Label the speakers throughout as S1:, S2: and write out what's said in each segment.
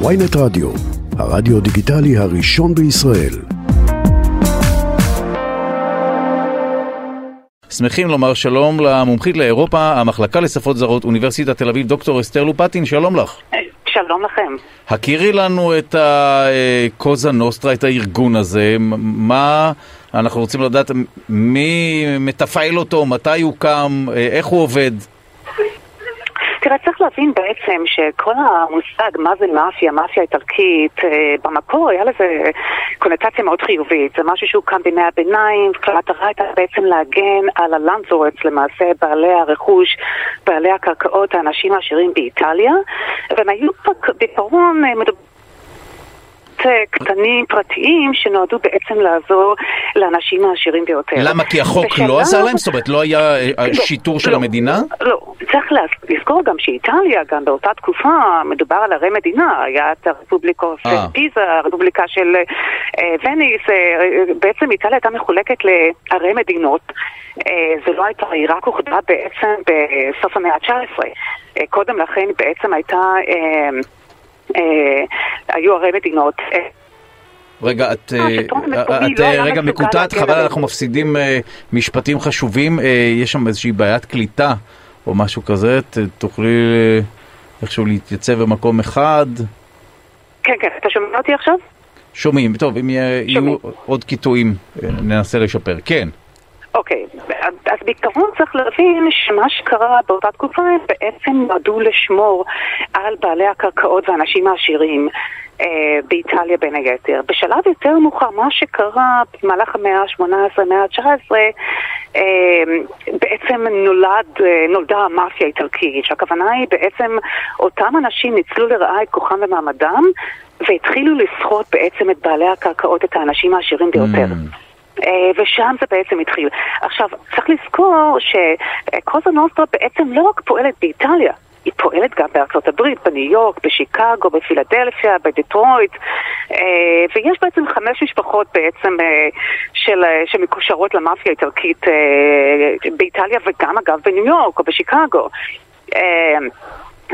S1: ויינט רדיו, הרדיו דיגיטלי הראשון בישראל.
S2: שמחים לומר שלום למומחית לאירופה, המחלקה לשפות זרות, אוניברסיטת תל אביב, דוקטור אסתר לופטין, שלום לך.
S3: שלום לכם.
S2: הכירי לנו את הקוזה נוסטרה, את הארגון הזה, מה אנחנו רוצים לדעת, מי מתפעל אותו, מתי הוא קם, איך הוא עובד?
S3: תראה, צריך להבין בעצם שכל המושג מה זה מאפיה, מאפיה איטלקית, במקור היה לזה קונוטציה מאוד חיובית. זה משהו שהוא קם בימי הביניים, והמטרה הייתה בעצם להגן על הלנדזורץ, למעשה בעלי הרכוש, בעלי הקרקעות, האנשים העשירים באיטליה, והם היו בעיקרון מדברים קטנים פרטיים שנועדו בעצם לעזור לאנשים העשירים ביותר.
S2: למה? כי החוק בשאלה... לא עזר להם? זאת אומרת, לא היה לא, שיטור של
S3: לא,
S2: המדינה?
S3: לא, צריך לזכור גם שאיטליה, גם באותה תקופה, מדובר על ערי מדינה, היה את הרפובליקה של פיזה, הרפובליקה של אה, וניס, אה, בעצם איטליה הייתה מחולקת לערי מדינות. אה, זה לא הייתה, היא רק אוחדה בעצם בסוף המאה ה-19. אה, קודם לכן בעצם הייתה... אה, אה, היו הרי מדינות. אה,
S2: רגע, את, את לא רגע מקוטעת, חבל, אנחנו מפסידים משפטים חשובים. יש שם איזושהי בעיית קליטה או משהו כזה, תוכלי איכשהו להתייצב במקום אחד?
S3: כן, כן, אתה שומע אותי עכשיו?
S2: שומעים, טוב, אם יהיו עוד קיטועים, ננסה לשפר. כן.
S3: אוקיי, אז בעיקרון צריך להבין שמה שקרה באותה תקופה הם בעצם נועדו לשמור על בעלי הקרקעות והאנשים העשירים. אה, באיטליה בין היתר. בשלב יותר מאוחר, מה שקרה במהלך המאה ה-18, המאה ה-19, אה, בעצם נולד, אה, נולדה המאפיה האיטלקית, שהכוונה היא בעצם אותם אנשים ניצלו לרעה את כוחם ומעמדם והתחילו לסחוט בעצם את בעלי הקרקעות, את האנשים העשירים ביותר. Mm. אה, ושם זה בעצם התחיל. עכשיו, צריך לזכור שקוזה נוסטרה בעצם לא רק פועלת באיטליה, היא פועלת גם בארצות הברית, בניו יורק, בשיקגו, בפילדלפיה, בדטרויט, אה, ויש בעצם חמש משפחות בעצם אה, של, שמקושרות למאפיה האיטלקית באיטליה וגם אגב בניו יורק או בשיקגו.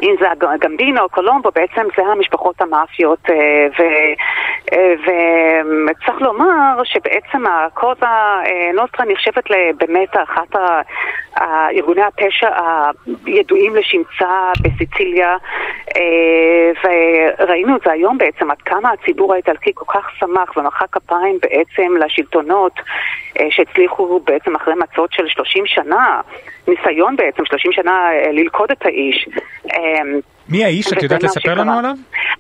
S3: אם זה הגמבינו, קולומבו, בעצם זה המשפחות המאפיות אה, וצריך אה, לומר שבעצם הקוזה אה, נוסטרה נחשבת באמת אחת ארגוני הפשע הידועים לשמצה בסיציליה וראינו את זה היום בעצם עד כמה הציבור האיטלקי כל כך שמח ומחא כפיים בעצם לשלטונות שהצליחו בעצם אחרי מצות של 30 שנה ניסיון בעצם, 30 שנה ללכוד את האיש.
S4: מי האיש? את יודעת לספר לנו עליו?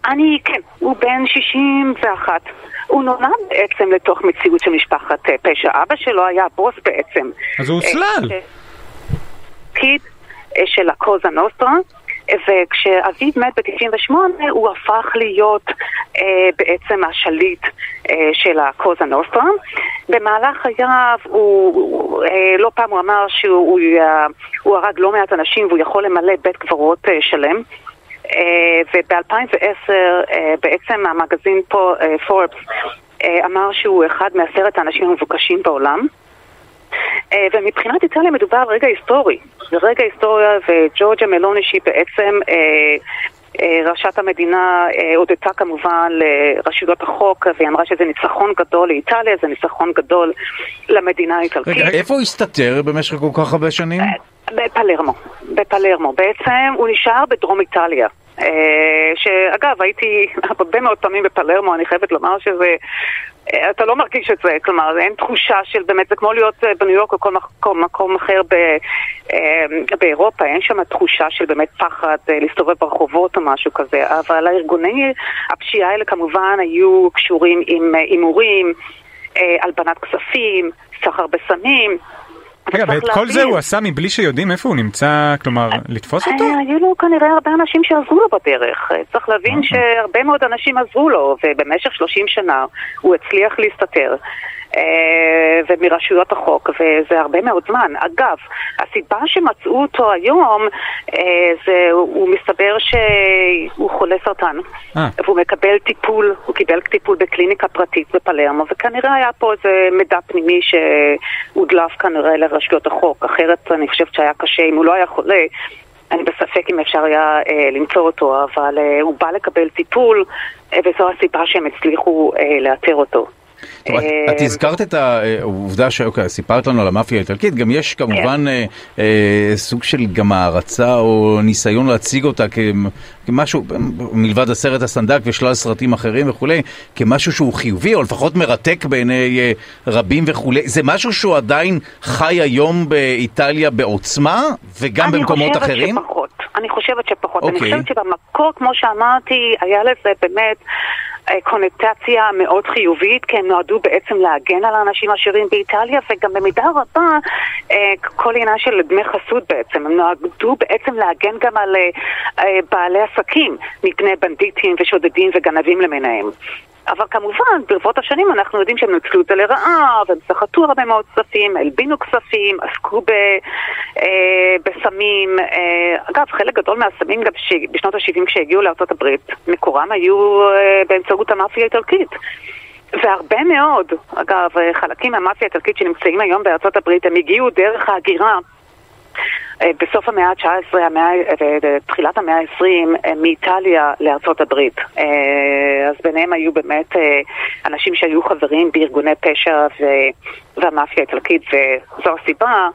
S3: אני, כן, הוא בן 61. הוא נולד בעצם לתוך מציאות של משפחת אה, פשע. אבא שלו היה בוס בעצם.
S4: אז הוא הוסלל.
S3: תפקיד אה, של הקוזה נוסטרה. וכשאביו מת ב-98 הוא הפך להיות אה, בעצם השליט אה, של הקוזה נוסטרה. במהלך חייו הוא, אה, לא פעם הוא אמר שהוא אה, הוא הרג לא מעט אנשים והוא יכול למלא בית קברות אה, שלם. Uh, וב-2010 uh, בעצם המגזין פה, פורבס, uh, אמר שהוא אחד מעשרת האנשים המבוקשים בעולם. ומבחינת איטליה מדובר על רגע היסטורי. זה רגע היסטוריה וג'ורג'ה מלוני שהיא בעצם אה, ראשת המדינה אה, הודתה כמובן לרשויות החוק והיא אמרה שזה ניצחון גדול לאיטליה, זה ניצחון גדול למדינה האיטלקית.
S2: רגע, איפה הוא הסתתר במשך כל כך הרבה שנים? אה,
S3: בפלרמו, בפלרמו. בעצם הוא נשאר בדרום איטליה. שאגב, הייתי הרבה מאוד פעמים בפלרמו, אני חייבת לומר שזה אתה לא מרגיש את זה, כלומר אין תחושה של באמת, זה כמו להיות אה, בניו יורק או כל מקום, מקום אחר ב, אה, באירופה, אין שם תחושה של באמת פחד אה, להסתובב ברחובות או משהו כזה, אבל הארגוני הפשיעה האלה כמובן היו קשורים עם הימורים, הלבנת כספים, סחר בסמים.
S4: רגע, ואת כל זה הוא עשה מבלי שיודעים איפה הוא נמצא, כלומר, לתפוס אותו?
S3: היו לו כנראה הרבה אנשים שעזרו לו בדרך. צריך להבין אוקיי. שהרבה מאוד אנשים עזרו לו, ובמשך 30 שנה הוא הצליח להסתתר. אה, ומרשויות החוק, וזה הרבה מאוד זמן. אגב, הסיבה שמצאו אותו היום, אה, זה, הוא מסתבר שהוא חולה סרטן, אה. והוא מקבל טיפול, הוא קיבל טיפול בקליניקה פרטית בפלרמו, וכנראה היה פה איזה מידע פנימי שהודלף כנראה לרשויות החוק, אחרת אני חושבת שהיה קשה אם הוא לא היה חולה. אני בספק אם אפשר היה אה, למצוא אותו, אבל אה, הוא בא לקבל טיפול, אה, וזו הסיבה שהם הצליחו אה, לאתר אותו.
S2: טוב, את, את הזכרת את העובדה שאוקיי, סיפרת לנו על המאפיה האיטלקית, גם יש כמובן כן. אה, אה, סוג של גם הערצה או ניסיון להציג אותה כמשהו, מלבד הסרט הסנדק ושלל סרטים אחרים וכולי, כמשהו שהוא חיובי או לפחות מרתק בעיני אה, רבים וכולי. זה משהו שהוא עדיין חי היום באיטליה בעוצמה וגם במקומות אחרים?
S3: אני חושבת שפחות. אני. אוקיי. אני חושבת שבמקור, כמו שאמרתי, היה לזה באמת... אה, קונוטציה מאוד חיובית, כי הם נועדו בעצם להגן על האנשים העשירים באיטליה, וגם במידה רבה אה, כל עניין של דמי חסות בעצם. הם נועדו בעצם להגן גם על אה, בעלי עסקים מפני בנדיטים ושודדים וגנבים למיניהם. אבל כמובן, ברבות השנים אנחנו יודעים שהם נצלו את זה לרעה, והם סחטו הרבה מאוד כספים, הלבינו כספים, עסקו ב, אה, בסמים. אה, אגב, חלק גדול מהסמים גם. בשנות ה-70 כשהגיעו לארה"ב, מקורם היו אה, באמצעות המאפיה האיטלקית. והרבה מאוד, אגב, חלקים מהמאפיה האיטלקית שנמצאים היום בארצות הברית, הם הגיעו דרך ההגירה אה, בסוף המאה ה-19 ותחילת המאה ה-20 אה, מאיטליה לארצות הברית. אה, אז ביניהם היו באמת אנשים שהיו חברים בארגוני פשע והמאפיה האיטלקית, וזו הסיבה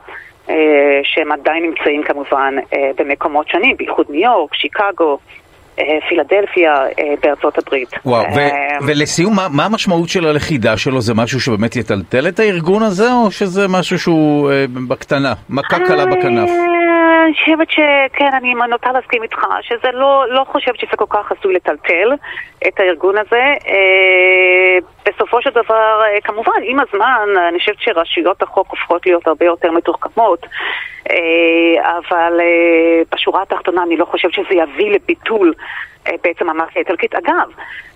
S3: שהם עדיין נמצאים כמובן במקומות שונים, בייחוד ניו יורק, שיקגו. פילדלפיה בארצות הברית.
S2: וואו, ולסיום, מה, מה המשמעות של הלכידה שלו? זה משהו שבאמת יטלטל את הארגון הזה, או שזה משהו שהוא בקטנה, מכה קלה בכנף?
S3: אני חושבת שכן, אני נוטה להסכים איתך, שזה לא, לא חושבת שזה כל כך עשוי לטלטל את הארגון הזה. אה, בסופו של דבר, אה, כמובן, עם הזמן, אני חושבת שרשויות החוק הופכות להיות הרבה יותר מתוחכמות, אה, אבל אה, בשורה התחתונה אני לא חושבת שזה יביא לביטול. אה, בעצם המאפיה האיטלקית. אגב,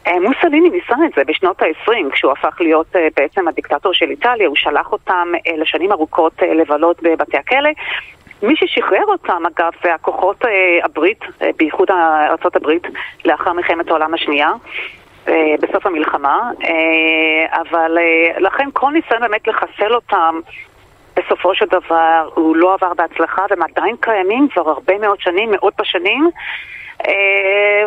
S3: אה, מוסליני ניסה את זה בשנות ה-20, כשהוא הפך להיות בעצם הדיקטטור של איטליה, הוא שלח אותם לשנים ארוכות לבלות בבתי הכלא, מי ששחרר אותם, אגב, זה הכוחות אה, הברית, אה, בייחוד הברית, לאחר מלחמת העולם השנייה. אה, בסוף המלחמה, אבל לכן כל ניסיון באמת לחסל אותם בסופו של דבר הוא לא עבר בהצלחה והם עדיין קיימים כבר הרבה מאוד שנים, מאות בשנים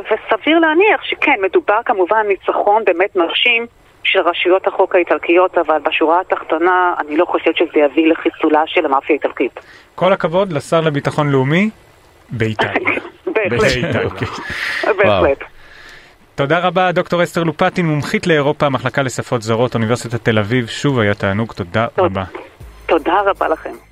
S3: וסביר להניח שכן, מדובר כמובן ניצחון באמת מרשים של רשויות החוק האיטלקיות, אבל בשורה התחתונה אני לא חושבת שזה יביא לחיסולה של המאפיה האיטלקית.
S4: כל הכבוד לשר לביטחון לאומי באיטליה.
S3: בהחלט.
S4: אוקיי. בהחלט. תודה רבה, דוקטור אסתר לופטין, מומחית לאירופה, מחלקה לשפות זרות, אוניברסיטת תל אביב. שוב היה תענוג, תודה רבה.
S3: תודה רבה לכם.